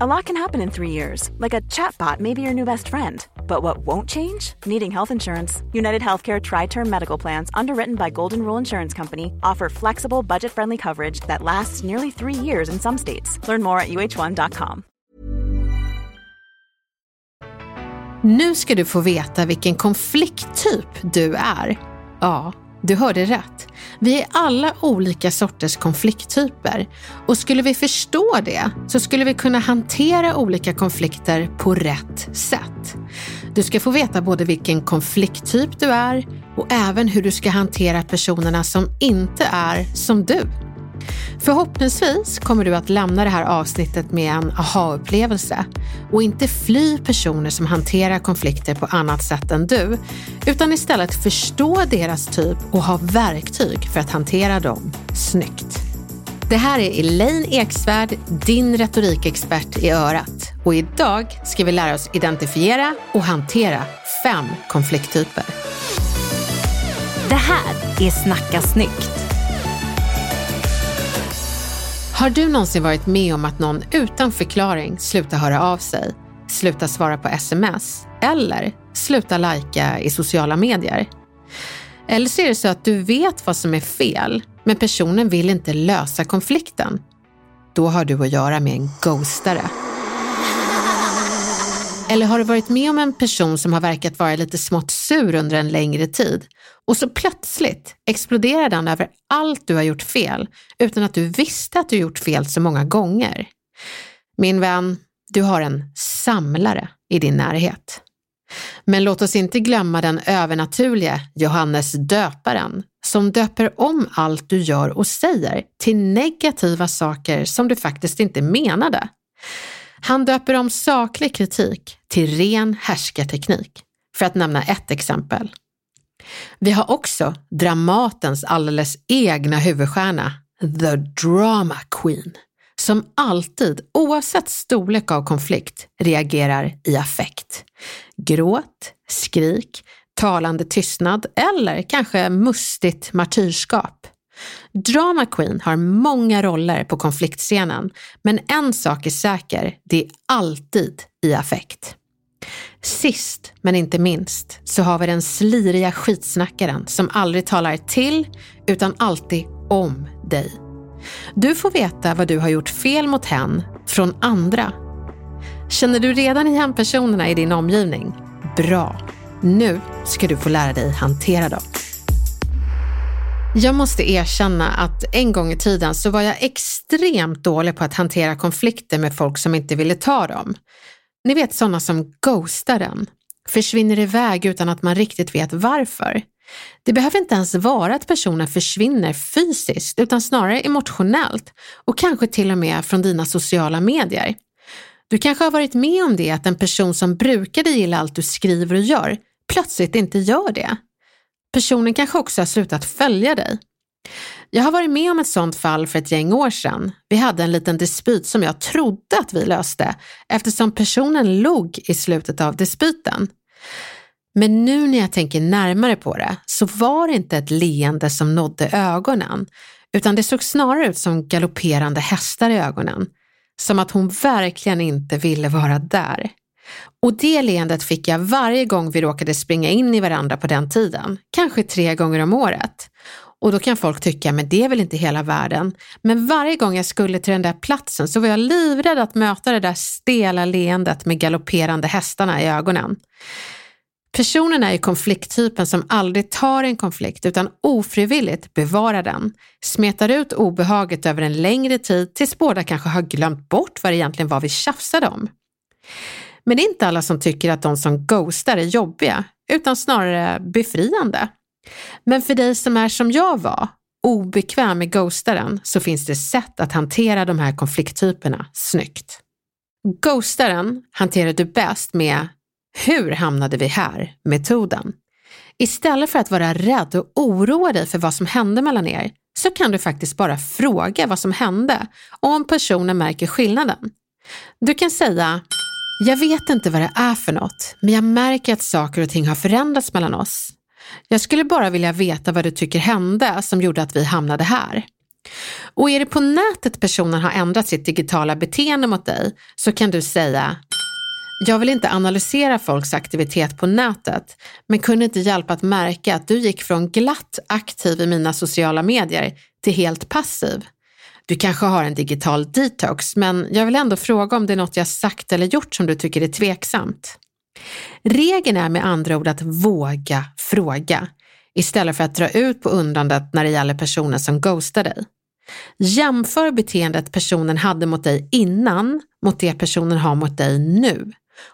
A lot can happen in three years, like a chatbot may be your new best friend. But what won't change? Needing health insurance. United Healthcare Tri Term Medical Plans, underwritten by Golden Rule Insurance Company, offer flexible, budget friendly coverage that lasts nearly three years in some states. Learn more at uh1.com. Nu ska du få veta vilken konflikttyp du är. Ja, du hörde rätt. Vi är alla olika sorters konflikttyper och skulle vi förstå det så skulle vi kunna hantera olika konflikter på rätt sätt. Du ska få veta både vilken konflikttyp du är och även hur du ska hantera personerna som inte är som du. Förhoppningsvis kommer du att lämna det här avsnittet med en aha-upplevelse och inte fly personer som hanterar konflikter på annat sätt än du, utan istället förstå deras typ och ha verktyg för att hantera dem snyggt. Det här är Elaine Eksvärd, din retorikexpert i örat och idag ska vi lära oss identifiera och hantera fem konflikttyper. Det här är Snacka snyggt. Har du någonsin varit med om att någon utan förklaring slutar höra av sig, slutar svara på sms eller slutar lajka i sociala medier? Eller så är det så att du vet vad som är fel, men personen vill inte lösa konflikten. Då har du att göra med en ghostare. Eller har du varit med om en person som har verkat vara lite smått sur under en längre tid och så plötsligt exploderar den över allt du har gjort fel utan att du visste att du gjort fel så många gånger? Min vän, du har en samlare i din närhet. Men låt oss inte glömma den övernaturliga Johannes döparen som döper om allt du gör och säger till negativa saker som du faktiskt inte menade. Han döper om saklig kritik till ren härskarteknik, för att nämna ett exempel. Vi har också Dramatens alldeles egna huvudstjärna, The Drama Queen, som alltid, oavsett storlek av konflikt, reagerar i affekt. Gråt, skrik, talande tystnad eller kanske mustigt martyrskap. Drama Queen har många roller på konfliktscenen, men en sak är säker, det är alltid i affekt. Sist men inte minst så har vi den sliriga skitsnackaren som aldrig talar till utan alltid om dig. Du får veta vad du har gjort fel mot hen från andra. Känner du redan igen personerna i din omgivning? Bra! Nu ska du få lära dig hantera dem. Jag måste erkänna att en gång i tiden så var jag extremt dålig på att hantera konflikter med folk som inte ville ta dem. Ni vet sådana som ghostar en, försvinner iväg utan att man riktigt vet varför. Det behöver inte ens vara att personen försvinner fysiskt utan snarare emotionellt och kanske till och med från dina sociala medier. Du kanske har varit med om det att en person som brukade gilla allt du skriver och gör plötsligt inte gör det. Personen kanske också har slutat följa dig. Jag har varit med om ett sådant fall för ett gäng år sedan. Vi hade en liten dispyt som jag trodde att vi löste eftersom personen log i slutet av dispyten. Men nu när jag tänker närmare på det så var det inte ett leende som nådde ögonen utan det såg snarare ut som galopperande hästar i ögonen. Som att hon verkligen inte ville vara där. Och det leendet fick jag varje gång vi råkade springa in i varandra på den tiden, kanske tre gånger om året. Och då kan folk tycka, men det är väl inte hela världen. Men varje gång jag skulle till den där platsen så var jag livrädd att möta det där stela leendet med galopperande hästarna i ögonen. Personen är ju konflikttypen som aldrig tar en konflikt utan ofrivilligt bevarar den, smetar ut obehaget över en längre tid tills båda kanske har glömt bort vad det egentligen var vi tjafsade om. Men det är inte alla som tycker att de som ghostar är jobbiga, utan snarare befriande. Men för dig som är som jag var, obekväm med ghostaren, så finns det sätt att hantera de här konflikttyperna snyggt. Ghostaren hanterar du bäst med hur hamnade vi här-metoden. Istället för att vara rädd och oroa dig för vad som hände mellan er så kan du faktiskt bara fråga vad som hände och om personen märker skillnaden. Du kan säga jag vet inte vad det är för något, men jag märker att saker och ting har förändrats mellan oss. Jag skulle bara vilja veta vad du tycker hände som gjorde att vi hamnade här. Och är det på nätet personen har ändrat sitt digitala beteende mot dig så kan du säga jag vill inte analysera folks aktivitet på nätet, men kunde inte hjälpa att märka att du gick från glatt aktiv i mina sociala medier till helt passiv. Du kanske har en digital detox, men jag vill ändå fråga om det är något jag sagt eller gjort som du tycker är tveksamt. Regeln är med andra ord att våga fråga istället för att dra ut på undrandet när det gäller personen som ghostar dig. Jämför beteendet personen hade mot dig innan mot det personen har mot dig nu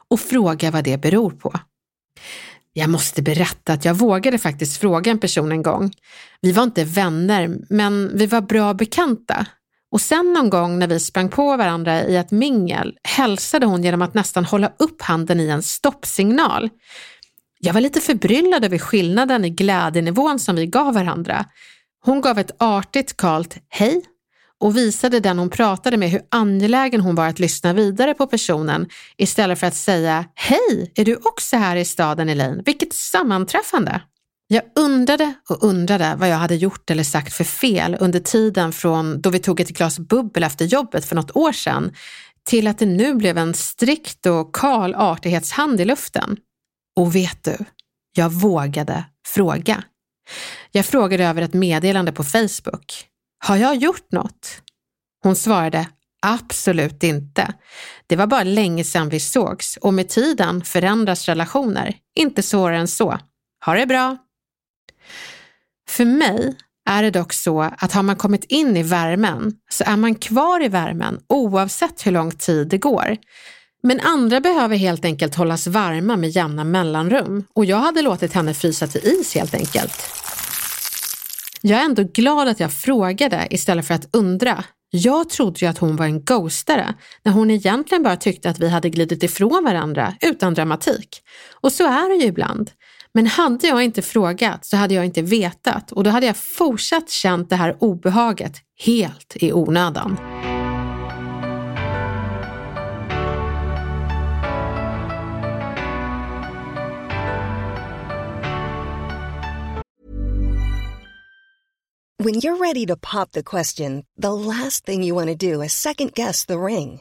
och fråga vad det beror på. Jag måste berätta att jag vågade faktiskt fråga en person en gång. Vi var inte vänner, men vi var bra bekanta. Och sen någon gång när vi sprang på varandra i ett mingel hälsade hon genom att nästan hålla upp handen i en stoppsignal. Jag var lite förbryllad över skillnaden i glädjenivån som vi gav varandra. Hon gav ett artigt kalt hej och visade den hon pratade med hur angelägen hon var att lyssna vidare på personen istället för att säga Hej, är du också här i staden Elaine? Vilket sammanträffande! Jag undrade och undrade vad jag hade gjort eller sagt för fel under tiden från då vi tog ett glas bubbel efter jobbet för något år sedan till att det nu blev en strikt och kal artighetshand i luften. Och vet du, jag vågade fråga. Jag frågade över ett meddelande på Facebook. Har jag gjort något? Hon svarade Absolut inte. Det var bara länge sedan vi sågs och med tiden förändras relationer. Inte svårare än så. Ha det bra! För mig är det dock så att har man kommit in i värmen så är man kvar i värmen oavsett hur lång tid det går. Men andra behöver helt enkelt hållas varma med jämna mellanrum och jag hade låtit henne frysa till is helt enkelt. Jag är ändå glad att jag frågade istället för att undra. Jag trodde ju att hon var en ghostare när hon egentligen bara tyckte att vi hade glidit ifrån varandra utan dramatik. Och så är det ju ibland. Men hade jag inte frågat så hade jag inte vetat och då hade jag fortsatt känt det här obehaget helt i onödan. When you're ready to pop the question, the last thing you want to do is second guess the ring.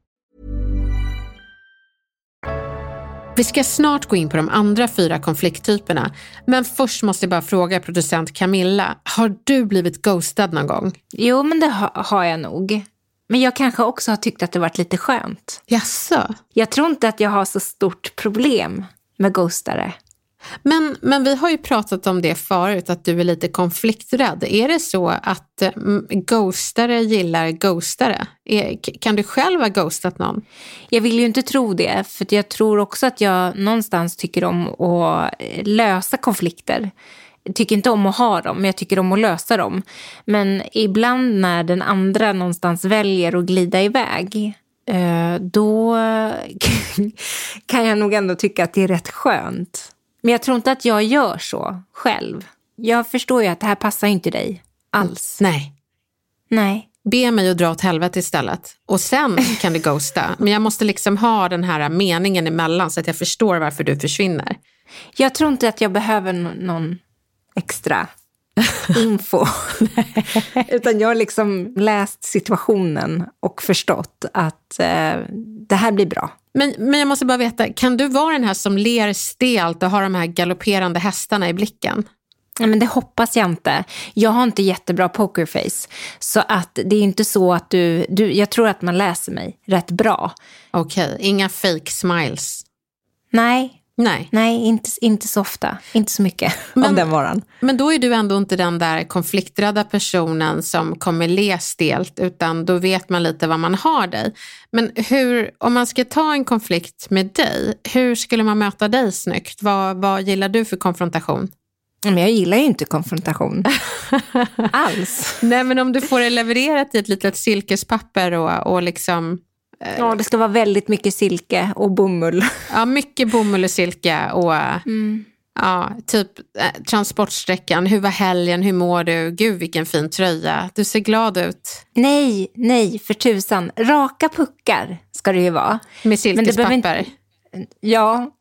Vi ska snart gå in på de andra fyra konflikttyperna, men först måste jag bara fråga producent Camilla, har du blivit ghostad någon gång? Jo, men det ha, har jag nog. Men jag kanske också har tyckt att det varit lite skönt. Jaså? Jag tror inte att jag har så stort problem med ghostare. Men, men vi har ju pratat om det förut, att du är lite konflikträdd. Är det så att mm, ghostare gillar ghostare? Kan du själv ha ghostat någon? Jag vill ju inte tro det, för jag tror också att jag någonstans tycker om att eh, lösa konflikter. Jag tycker inte om att ha dem, men jag tycker om att lösa dem. Men ibland när den andra någonstans väljer att glida iväg eh, då kan jag nog ändå tycka att det är rätt skönt. Men jag tror inte att jag gör så själv. Jag förstår ju att det här passar inte dig alls. Nej. Nej. Be mig att dra åt helvete istället. Och sen kan du ghosta. Men jag måste liksom ha den här meningen emellan så att jag förstår varför du försvinner. Jag tror inte att jag behöver någon extra info. Utan jag har liksom läst situationen och förstått att eh, det här blir bra. Men, men jag måste bara veta, kan du vara den här som ler stelt och har de här galopperande hästarna i blicken? Ja, men det hoppas jag inte. Jag har inte jättebra pokerface. Så att det är inte så att du, du... Jag tror att man läser mig rätt bra. Okej, okay, inga fake smiles? Nej, Nej, Nej inte, inte så ofta. Inte så mycket men, av den varan. Men då är du ändå inte den där konflikträdda personen som kommer le stelt, utan då vet man lite vad man har dig. Men hur, om man ska ta en konflikt med dig, hur skulle man möta dig snyggt? Vad, vad gillar du för konfrontation? Men jag gillar ju inte konfrontation. Alls. Nej, men om du får det levererat i ett litet silkespapper och, och liksom Ja, det ska vara väldigt mycket silke och bomull. Ja, mycket bomull och silke och mm. ja, typ eh, transportsträckan. Hur var helgen? Hur mår du? Gud, vilken fin tröja. Du ser glad ut. Nej, nej, för tusan. Raka puckar ska det ju vara. Med silkespapper? Inte... Ja,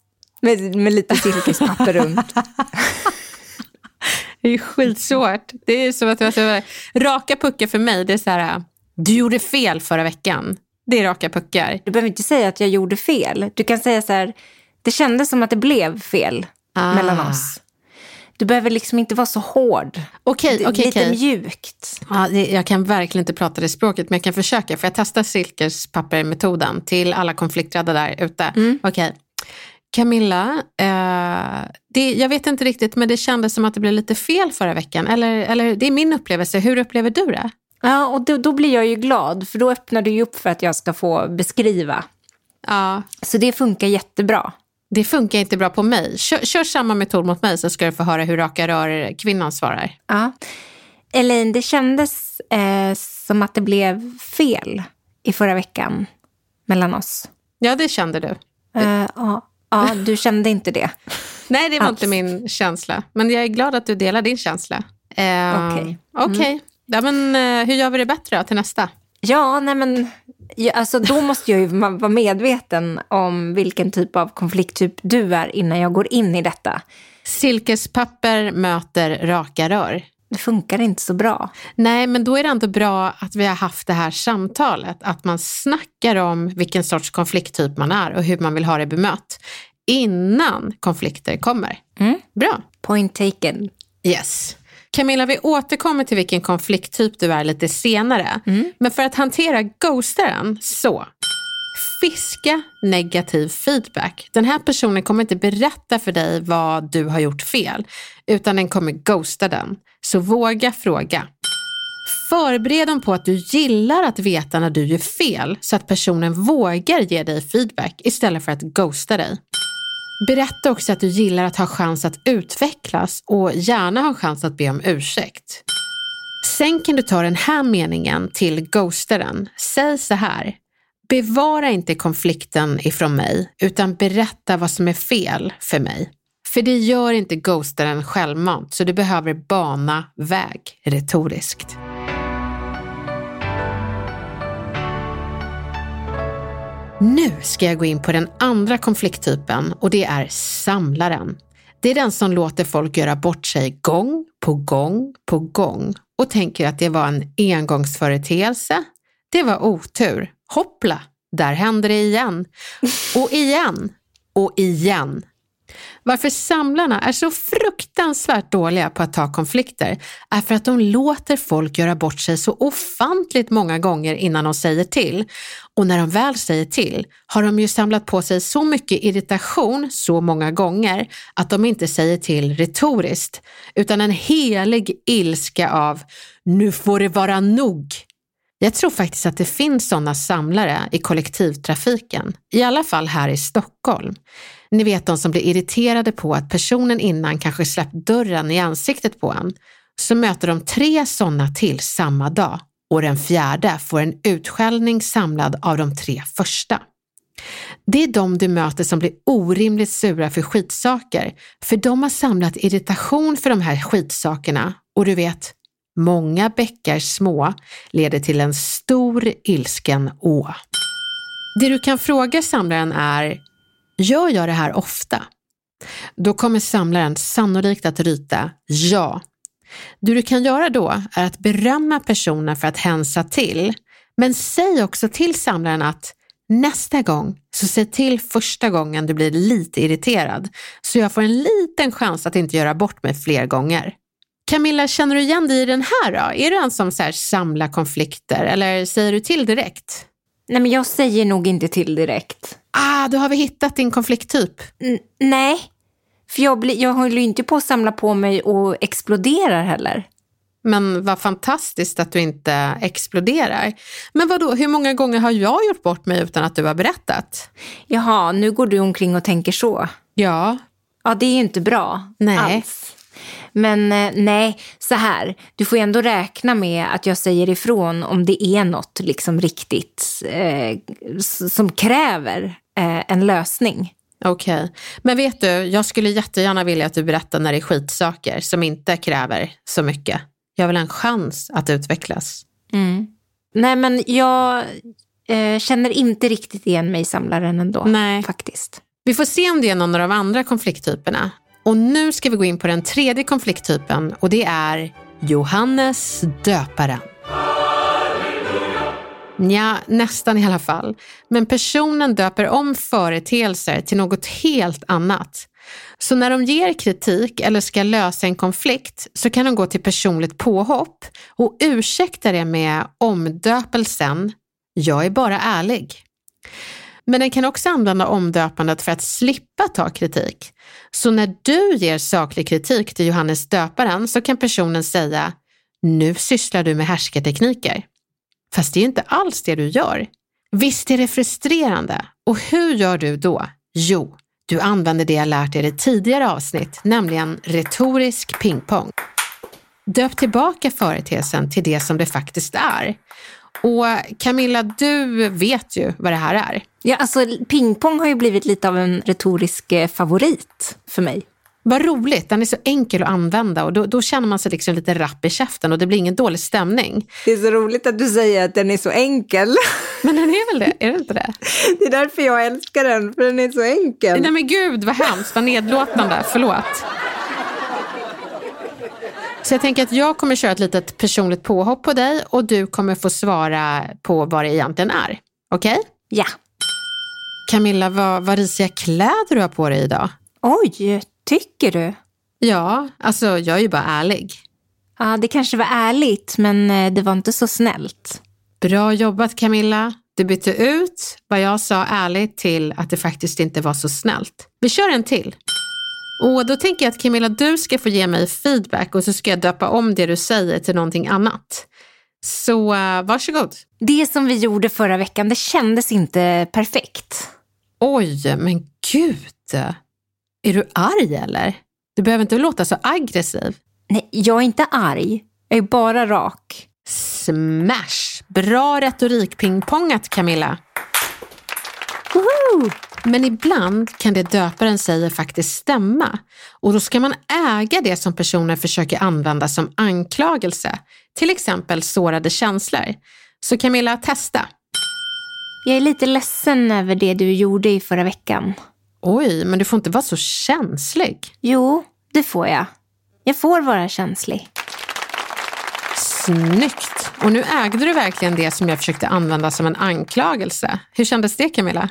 med, med lite silkespapper runt. Det är skitsvårt. Det är som att, raka puckar för mig, det är så här, du gjorde fel förra veckan. Det är raka puckar. Du behöver inte säga att jag gjorde fel. Du kan säga så här, det kändes som att det blev fel ah. mellan oss. Du behöver liksom inte vara så hård. Okej, okay, Lite okay. mjukt. Ja, jag kan verkligen inte prata det språket, men jag kan försöka. För jag testar silkespappermetoden till alla konflikträdda där ute. Mm. Okej. Okay. Camilla, eh, det, jag vet inte riktigt, men det kändes som att det blev lite fel förra veckan. Eller, eller det är min upplevelse. Hur upplever du det? Ja, och då, då, blir jag ju glad, för då öppnar du ju upp för att jag ska få beskriva. Ja. Så det funkar jättebra. Det funkar inte bra på mig. Kör, kör samma metod mot mig så ska du få höra hur raka rör-kvinnan svarar. Ja. Elaine, det kändes eh, som att det blev fel i förra veckan mellan oss. Ja, det kände du. Uh, ja, ja, du kände inte det. Nej, det var Alls. inte min känsla. Men jag är glad att du delar din känsla. Okej. Okay. Okej. Okay. Mm. Ja, men, eh, hur gör vi det bättre till nästa? Ja, nej men, alltså, då måste jag ju vara medveten om vilken typ av konflikttyp du är innan jag går in i detta. Silkespapper möter raka rör. Det funkar inte så bra. Nej, men då är det ändå bra att vi har haft det här samtalet. Att man snackar om vilken sorts konflikttyp man är och hur man vill ha det bemött innan konflikter kommer. Mm. Bra. Point taken. Yes. Camilla, vi återkommer till vilken konflikttyp du är lite senare. Mm. Men för att hantera ghostaren, så fiska negativ feedback. Den här personen kommer inte berätta för dig vad du har gjort fel, utan den kommer ghosta den. Så våga fråga. Förbered dem på att du gillar att veta när du gör fel så att personen vågar ge dig feedback istället för att ghosta dig. Berätta också att du gillar att ha chans att utvecklas och gärna ha chans att be om ursäkt. Sen kan du ta den här meningen till ghostaren. Säg så här. Bevara inte konflikten ifrån mig utan berätta vad som är fel för mig. För det gör inte ghostaren självmant så du behöver bana väg retoriskt. Nu ska jag gå in på den andra konflikttypen och det är samlaren. Det är den som låter folk göra bort sig gång på gång på gång och tänker att det var en engångsföreteelse. Det var otur. Hoppla, där hände det igen. Och igen. Och igen. Varför samlarna är så fruktansvärt dåliga på att ta konflikter är för att de låter folk göra bort sig så ofantligt många gånger innan de säger till. Och när de väl säger till har de ju samlat på sig så mycket irritation så många gånger att de inte säger till retoriskt utan en helig ilska av nu får det vara nog. Jag tror faktiskt att det finns sådana samlare i kollektivtrafiken, i alla fall här i Stockholm. Ni vet de som blir irriterade på att personen innan kanske släppt dörren i ansiktet på en. Så möter de tre sådana till samma dag och den fjärde får en utskällning samlad av de tre första. Det är de du möter som blir orimligt sura för skitsaker, för de har samlat irritation för de här skitsakerna och du vet, många bäckar små leder till en stor ilsken å. Det du kan fråga samlaren är, Gör jag det här ofta? Då kommer samlaren sannolikt att ryta ja. Det du kan göra då är att berömma personen för att hänsa till, men säg också till samlaren att nästa gång så säg till första gången du blir lite irriterad så jag får en liten chans att inte göra bort mig fler gånger. Camilla, känner du igen dig i den här då? Är du en som så här samlar konflikter eller säger du till direkt? Nej, men jag säger nog inte till direkt. Ah, då har vi hittat din konflikttyp. N nej, för jag, blir, jag håller ju inte på att samla på mig och exploderar heller. Men vad fantastiskt att du inte exploderar. Men vad då? hur många gånger har jag gjort bort mig utan att du har berättat? Jaha, nu går du omkring och tänker så. Ja. Ja, det är ju inte bra Nej. alls. Men eh, nej, så här. Du får ändå räkna med att jag säger ifrån om det är något liksom riktigt eh, som kräver eh, en lösning. Okej, okay. men vet du, jag skulle jättegärna vilja att du berättar när det är skitsaker som inte kräver så mycket. Jag vill ha en chans att utvecklas. Mm. Nej, men jag eh, känner inte riktigt igen mig i samlaren ändå. Nej. Faktiskt. Vi får se om det är någon av de andra konflikttyperna. Och nu ska vi gå in på den tredje konflikttypen och det är Johannes döparen. Ja, nästan i alla fall. Men personen döper om företeelser till något helt annat. Så när de ger kritik eller ska lösa en konflikt så kan de gå till personligt påhopp och ursäkta det med omdöpelsen “jag är bara ärlig”. Men den kan också använda omdöpandet för att slippa ta kritik. Så när du ger saklig kritik till Johannes döparen så kan personen säga “nu sysslar du med härskartekniker”. Fast det är inte alls det du gör. Visst är det frustrerande? Och hur gör du då? Jo, du använder det jag lärt er i tidigare avsnitt, nämligen retorisk pingpong. Döp tillbaka företeelsen till det som det faktiskt är. Och Camilla, du vet ju vad det här är. Ja, alltså pingpong har ju blivit lite av en retorisk eh, favorit för mig. Vad roligt, den är så enkel att använda och då, då, känner man sig liksom lite rapp i käften och det blir ingen dålig stämning. Det är så roligt att du säger att den är så enkel. Men den är väl det, är det inte det? Det är därför jag älskar den, för den är så enkel. Nej men gud vad hemskt, vad nedlåtande, förlåt. Så jag tänker att jag kommer köra ett litet personligt påhopp på dig och du kommer få svara på vad det egentligen är. Okej? Okay? Ja. Camilla, vad, vad risiga kläder du har på dig idag. Oj, tycker du? Ja, alltså jag är ju bara ärlig. Ja, det kanske var ärligt, men eh, det var inte så snällt. Bra jobbat Camilla. Du bytte ut vad jag sa ärligt till att det faktiskt inte var så snällt. Vi kör en till. Och då tänker jag att Camilla, du ska få ge mig feedback och så ska jag döpa om det du säger till någonting annat. Så uh, varsågod. Det som vi gjorde förra veckan, det kändes inte perfekt. Oj, men gud. Är du arg eller? Du behöver inte låta så aggressiv. Nej, jag är inte arg. Jag är bara rak. Smash! Bra retorik-pingpongat Camilla. Woho! Men ibland kan det döparen säger faktiskt stämma och då ska man äga det som personen försöker använda som anklagelse, till exempel sårade känslor. Så Camilla, testa. Jag är lite ledsen över det du gjorde i förra veckan. Oj, men du får inte vara så känslig. Jo, det får jag. Jag får vara känslig. Snyggt! Och nu ägde du verkligen det som jag försökte använda som en anklagelse. Hur kändes det Camilla?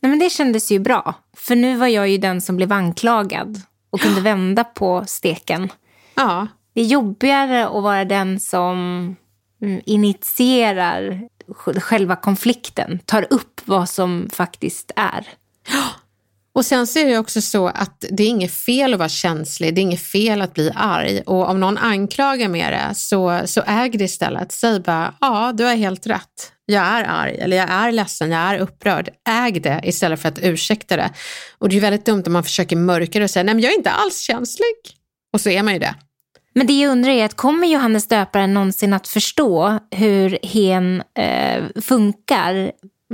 Nej, men det kändes ju bra. För nu var jag ju den som blev anklagad och kunde vända på steken. Ja. Det är jobbigare att vara den som mm, initierar själva konflikten, tar upp vad som faktiskt är. Och sen så är det också så att det är inget fel att vara känslig, det är inget fel att bli arg och om någon anklagar med det så, så äg det istället. Säg bara, ja du har helt rätt. Jag är arg eller jag är ledsen, jag är upprörd. Äg det istället för att ursäkta det. Och det är väldigt dumt om man försöker mörka det och säga, nej men jag är inte alls känslig. Och så är man ju det. Men det jag undrar är att kommer Johannes döparen någonsin att förstå hur hen eh, funkar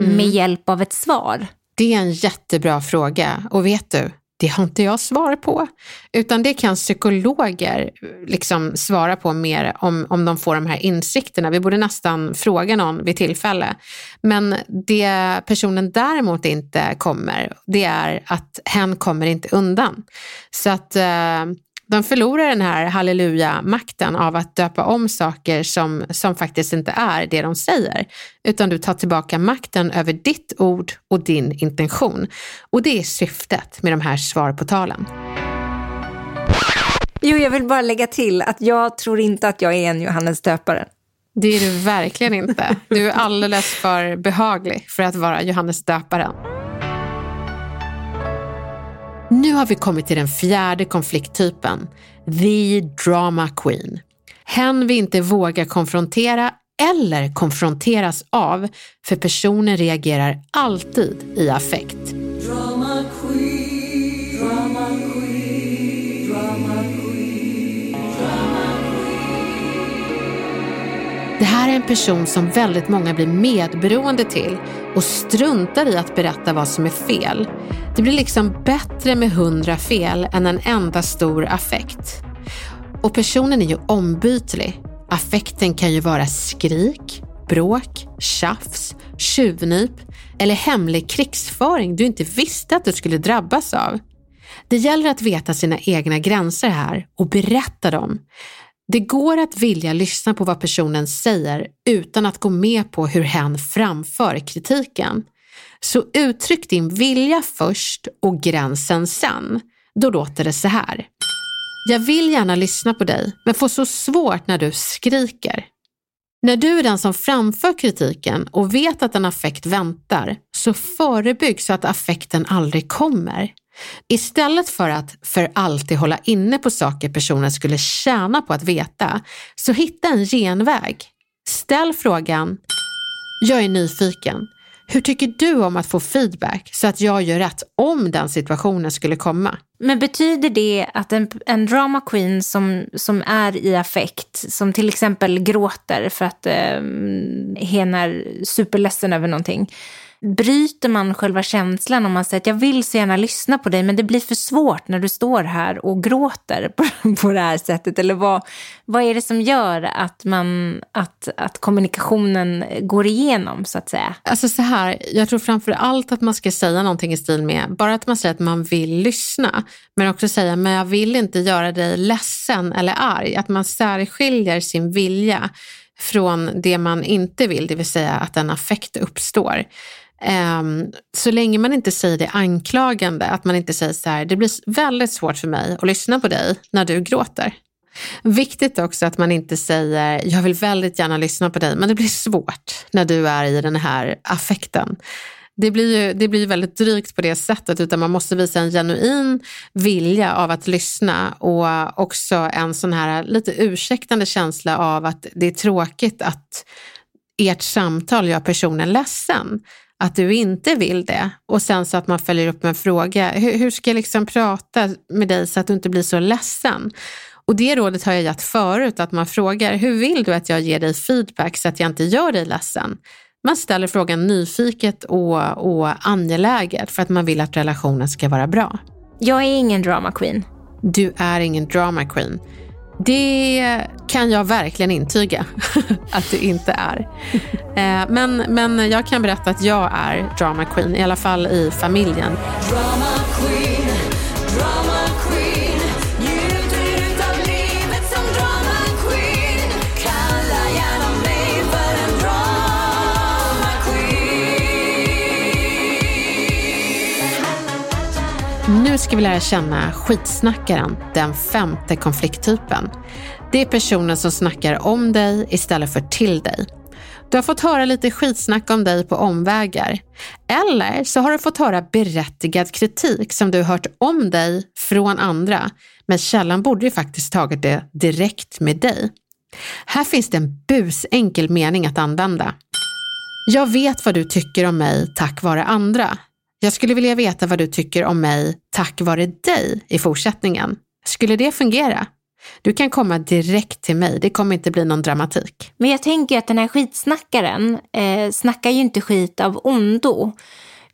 mm. med hjälp av ett svar? Det är en jättebra fråga och vet du, Det har inte jag svar på, utan det kan psykologer eh, liksom svara på mer om, om de får de här insikterna. Vi borde nästan fråga någon vid tillfälle. Men det personen däremot inte kommer, det är att hen kommer inte undan. Så att eh, de förlorar den här halleluja-makten av att döpa om saker som, som faktiskt inte är det de säger. Utan du tar tillbaka makten över ditt ord och din intention. Och det är syftet med de här svar på talen. Jo, jag vill bara lägga till att jag tror inte att jag är en Johannes döparen. Det är du verkligen inte. Du är alldeles för behaglig för att vara Johannes döparen. Nu har vi kommit till den fjärde konflikttypen, the drama queen. Hen vi inte vågar konfrontera eller konfronteras av, för personen reagerar alltid i affekt. Det här är en person som väldigt många blir medberoende till och struntar i att berätta vad som är fel. Det blir liksom bättre med hundra fel än en enda stor affekt. Och personen är ju ombytlig. Affekten kan ju vara skrik, bråk, tjafs, tjuvnyp eller hemlig krigsföring du inte visste att du skulle drabbas av. Det gäller att veta sina egna gränser här och berätta dem. Det går att vilja lyssna på vad personen säger utan att gå med på hur hen framför kritiken. Så uttryck din vilja först och gränsen sen. Då låter det så här. Jag vill gärna lyssna på dig, men får så svårt när du skriker. När du är den som framför kritiken och vet att en affekt väntar, så förebygg så att affekten aldrig kommer. Istället för att för alltid hålla inne på saker personen skulle tjäna på att veta, så hitta en genväg. Ställ frågan, jag är nyfiken. Hur tycker du om att få feedback så att jag gör rätt om den situationen skulle komma? Men betyder det att en, en drama queen som, som är i affekt, som till exempel gråter för att eh, mm, hen är superledsen över någonting, bryter man själva känslan om man säger att jag vill så gärna lyssna på dig men det blir för svårt när du står här och gråter på, på det här sättet? Eller vad, vad är det som gör att, man, att, att kommunikationen går igenom så att säga? Alltså så här, jag tror framför allt att man ska säga någonting i stil med, bara att man säger att man vill lyssna, men också säga men jag vill inte göra dig ledsen eller arg. Att man särskiljer sin vilja från det man inte vill, det vill säga att en affekt uppstår. Um, så länge man inte säger det anklagande, att man inte säger så här, det blir väldigt svårt för mig att lyssna på dig när du gråter. Viktigt också att man inte säger, jag vill väldigt gärna lyssna på dig, men det blir svårt när du är i den här affekten. Det blir ju det blir väldigt drygt på det sättet, utan man måste visa en genuin vilja av att lyssna och också en sån här lite ursäktande känsla av att det är tråkigt att ert samtal gör personen ledsen att du inte vill det och sen så att man följer upp med en fråga. Hur, hur ska jag liksom prata med dig så att du inte blir så ledsen? Och det rådet har jag gett förut, att man frågar hur vill du att jag ger dig feedback så att jag inte gör dig ledsen? Man ställer frågan nyfiket och, och angeläget för att man vill att relationen ska vara bra. Jag är ingen drama queen. Du är ingen drama queen. Det kan jag verkligen intyga att du inte är. Eh, men, men jag kan berätta att jag är drama queen, i alla fall i familjen. Drama queen, Nu ska vi lära känna skitsnackaren, den femte konflikttypen. Det är personen som snackar om dig istället för till dig. Du har fått höra lite skitsnack om dig på omvägar. Eller så har du fått höra berättigad kritik som du hört om dig från andra, men källan borde ju faktiskt tagit det direkt med dig. Här finns det en busenkel mening att använda. Jag vet vad du tycker om mig tack vare andra. Jag skulle vilja veta vad du tycker om mig tack vare dig i fortsättningen. Skulle det fungera? Du kan komma direkt till mig, det kommer inte bli någon dramatik. Men jag tänker att den här skitsnackaren eh, snackar ju inte skit av ondo.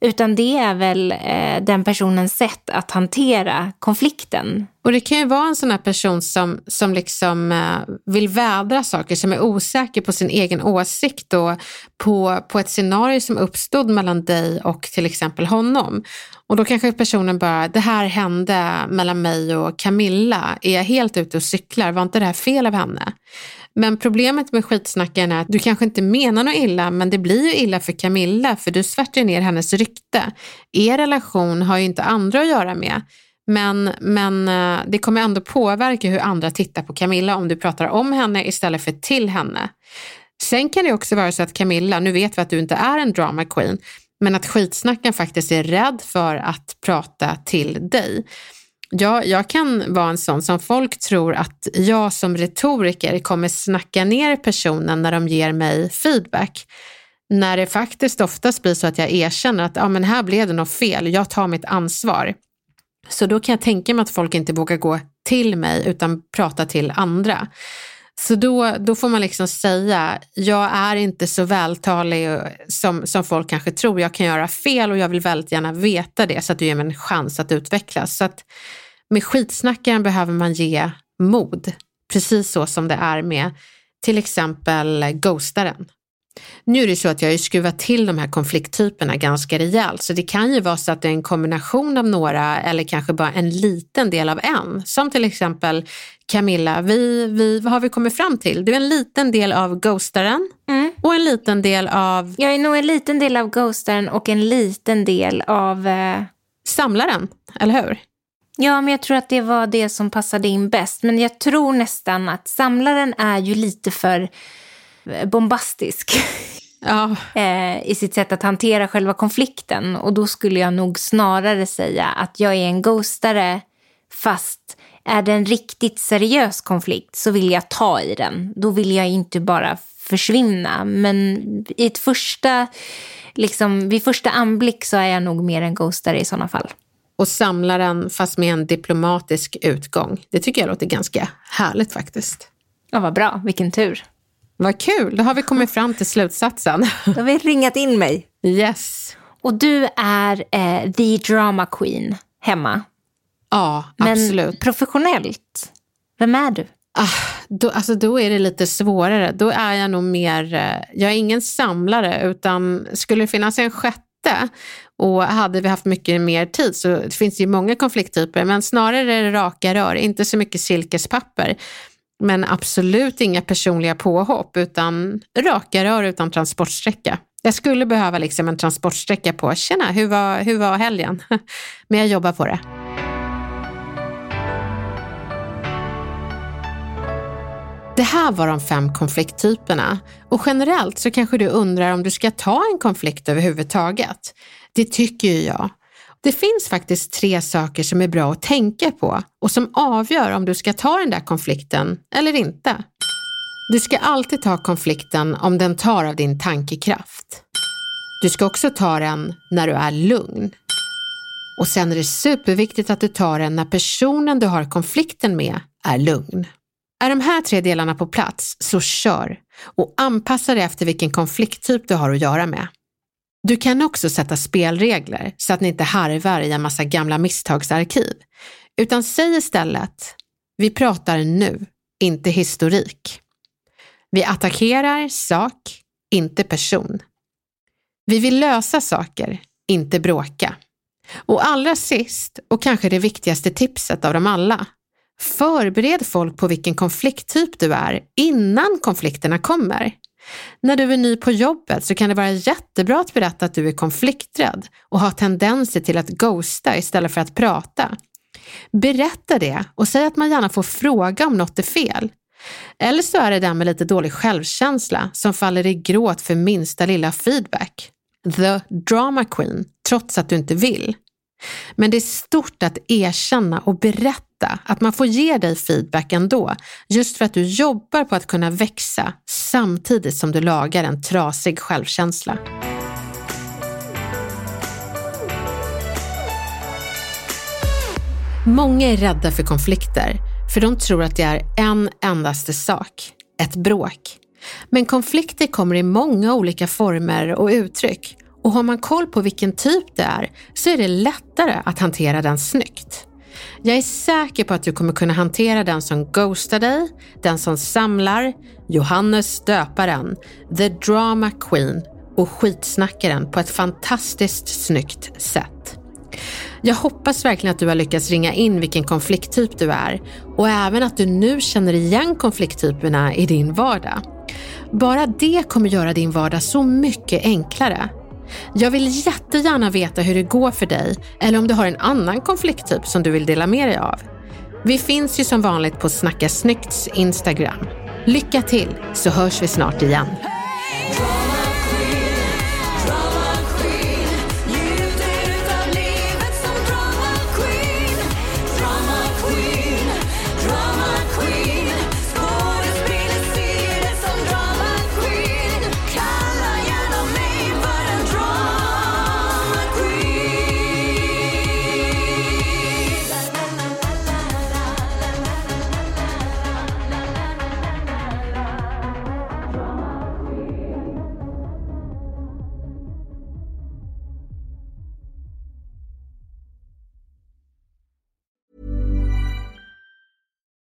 Utan det är väl eh, den personens sätt att hantera konflikten. Och det kan ju vara en sån här person som, som liksom eh, vill vädra saker, som är osäker på sin egen åsikt och på, på ett scenario som uppstod mellan dig och till exempel honom. Och då kanske personen bara, det här hände mellan mig och Camilla, är jag helt ute och cyklar, var inte det här fel av henne? Men problemet med skitsnackaren är att du kanske inte menar något illa, men det blir ju illa för Camilla, för du svärtar ner hennes rykte. Er relation har ju inte andra att göra med. Men, men eh, det kommer ändå påverka hur andra tittar på Camilla om du pratar om henne istället för till henne. Sen kan det också vara så att Camilla, nu vet vi att du inte är en drama queen, men att skitsnacken faktiskt är rädd för att prata till dig. Jag, jag kan vara en sån som folk tror att jag som retoriker kommer snacka ner personen när de ger mig feedback. När det faktiskt oftast blir så att jag erkänner att ja, men här blev det något fel, jag tar mitt ansvar. Så då kan jag tänka mig att folk inte vågar gå till mig utan prata till andra. Så då, då får man liksom säga, jag är inte så vältalig som, som folk kanske tror. Jag kan göra fel och jag vill väldigt gärna veta det så att du ger mig en chans att utvecklas. Så att med skitsnackaren behöver man ge mod, precis så som det är med till exempel ghostaren. Nu är det så att jag har skruvat till de här konflikttyperna ganska rejält, så det kan ju vara så att det är en kombination av några eller kanske bara en liten del av en. Som till exempel Camilla, vi, vi, vad har vi kommit fram till? Du är en liten del av ghostaren mm. och en liten del av... Jag är nog en liten del av ghostaren och en liten del av... Eh... Samlaren, eller hur? Ja, men jag tror att det var det som passade in bäst. Men jag tror nästan att samlaren är ju lite för eh, bombastisk. Ja. Eh, i sitt sätt att hantera själva konflikten. Och då skulle jag nog snarare säga att jag är en ghostare fast är det en riktigt seriös konflikt så vill jag ta i den. Då vill jag inte bara försvinna. Men i ett första, liksom, vid första anblick så är jag nog mer en ghostare i sådana fall och samlaren fast med en diplomatisk utgång. Det tycker jag låter ganska härligt faktiskt. Ja, vad bra. Vilken tur. Vad kul, då har vi kommit fram till slutsatsen. Då har vi ringat in mig. Yes. Och du är eh, the drama queen hemma. Ja, absolut. Men professionellt, vem är du? Ah, då, alltså då är det lite svårare. Då är jag nog mer, eh, jag är ingen samlare utan skulle det finnas en sjätte och hade vi haft mycket mer tid så det finns ju många konflikttyper, men snarare är det raka rör, inte så mycket silkespapper. Men absolut inga personliga påhopp, utan raka rör utan transportsträcka. Jag skulle behöva liksom en transportsträcka på, tjena, hur var, hur var helgen? Men jag jobbar på det. Det här var de fem konflikttyperna och generellt så kanske du undrar om du ska ta en konflikt överhuvudtaget. Det tycker ju jag. Det finns faktiskt tre saker som är bra att tänka på och som avgör om du ska ta den där konflikten eller inte. Du ska alltid ta konflikten om den tar av din tankekraft. Du ska också ta den när du är lugn. Och sen är det superviktigt att du tar den när personen du har konflikten med är lugn. Är de här tre delarna på plats, så kör och anpassa dig efter vilken konflikttyp du har att göra med. Du kan också sätta spelregler så att ni inte harvar i en massa gamla misstagsarkiv. Utan säg istället, vi pratar nu, inte historik. Vi attackerar sak, inte person. Vi vill lösa saker, inte bråka. Och allra sist, och kanske det viktigaste tipset av dem alla, förbered folk på vilken konflikttyp du är innan konflikterna kommer. När du är ny på jobbet så kan det vara jättebra att berätta att du är konflikträdd och har tendenser till att ghosta istället för att prata. Berätta det och säg att man gärna får fråga om något är fel. Eller så är det den med lite dålig självkänsla som faller i gråt för minsta lilla feedback. The drama queen, trots att du inte vill. Men det är stort att erkänna och berätta att man får ge dig feedback ändå, just för att du jobbar på att kunna växa samtidigt som du lagar en trasig självkänsla. Många är rädda för konflikter, för de tror att det är en endaste sak, ett bråk. Men konflikter kommer i många olika former och uttryck och har man koll på vilken typ det är så är det lättare att hantera den snyggt. Jag är säker på att du kommer kunna hantera den som ghostar dig, den som samlar, Johannes döparen, the drama queen och skitsnackaren på ett fantastiskt snyggt sätt. Jag hoppas verkligen att du har lyckats ringa in vilken konflikttyp du är och även att du nu känner igen konflikttyperna i din vardag. Bara det kommer göra din vardag så mycket enklare. Jag vill jättegärna veta hur det går för dig eller om du har en annan konflikttyp som du vill dela med dig av. Vi finns ju som vanligt på Snacka Snyggts Instagram. Lycka till så hörs vi snart igen.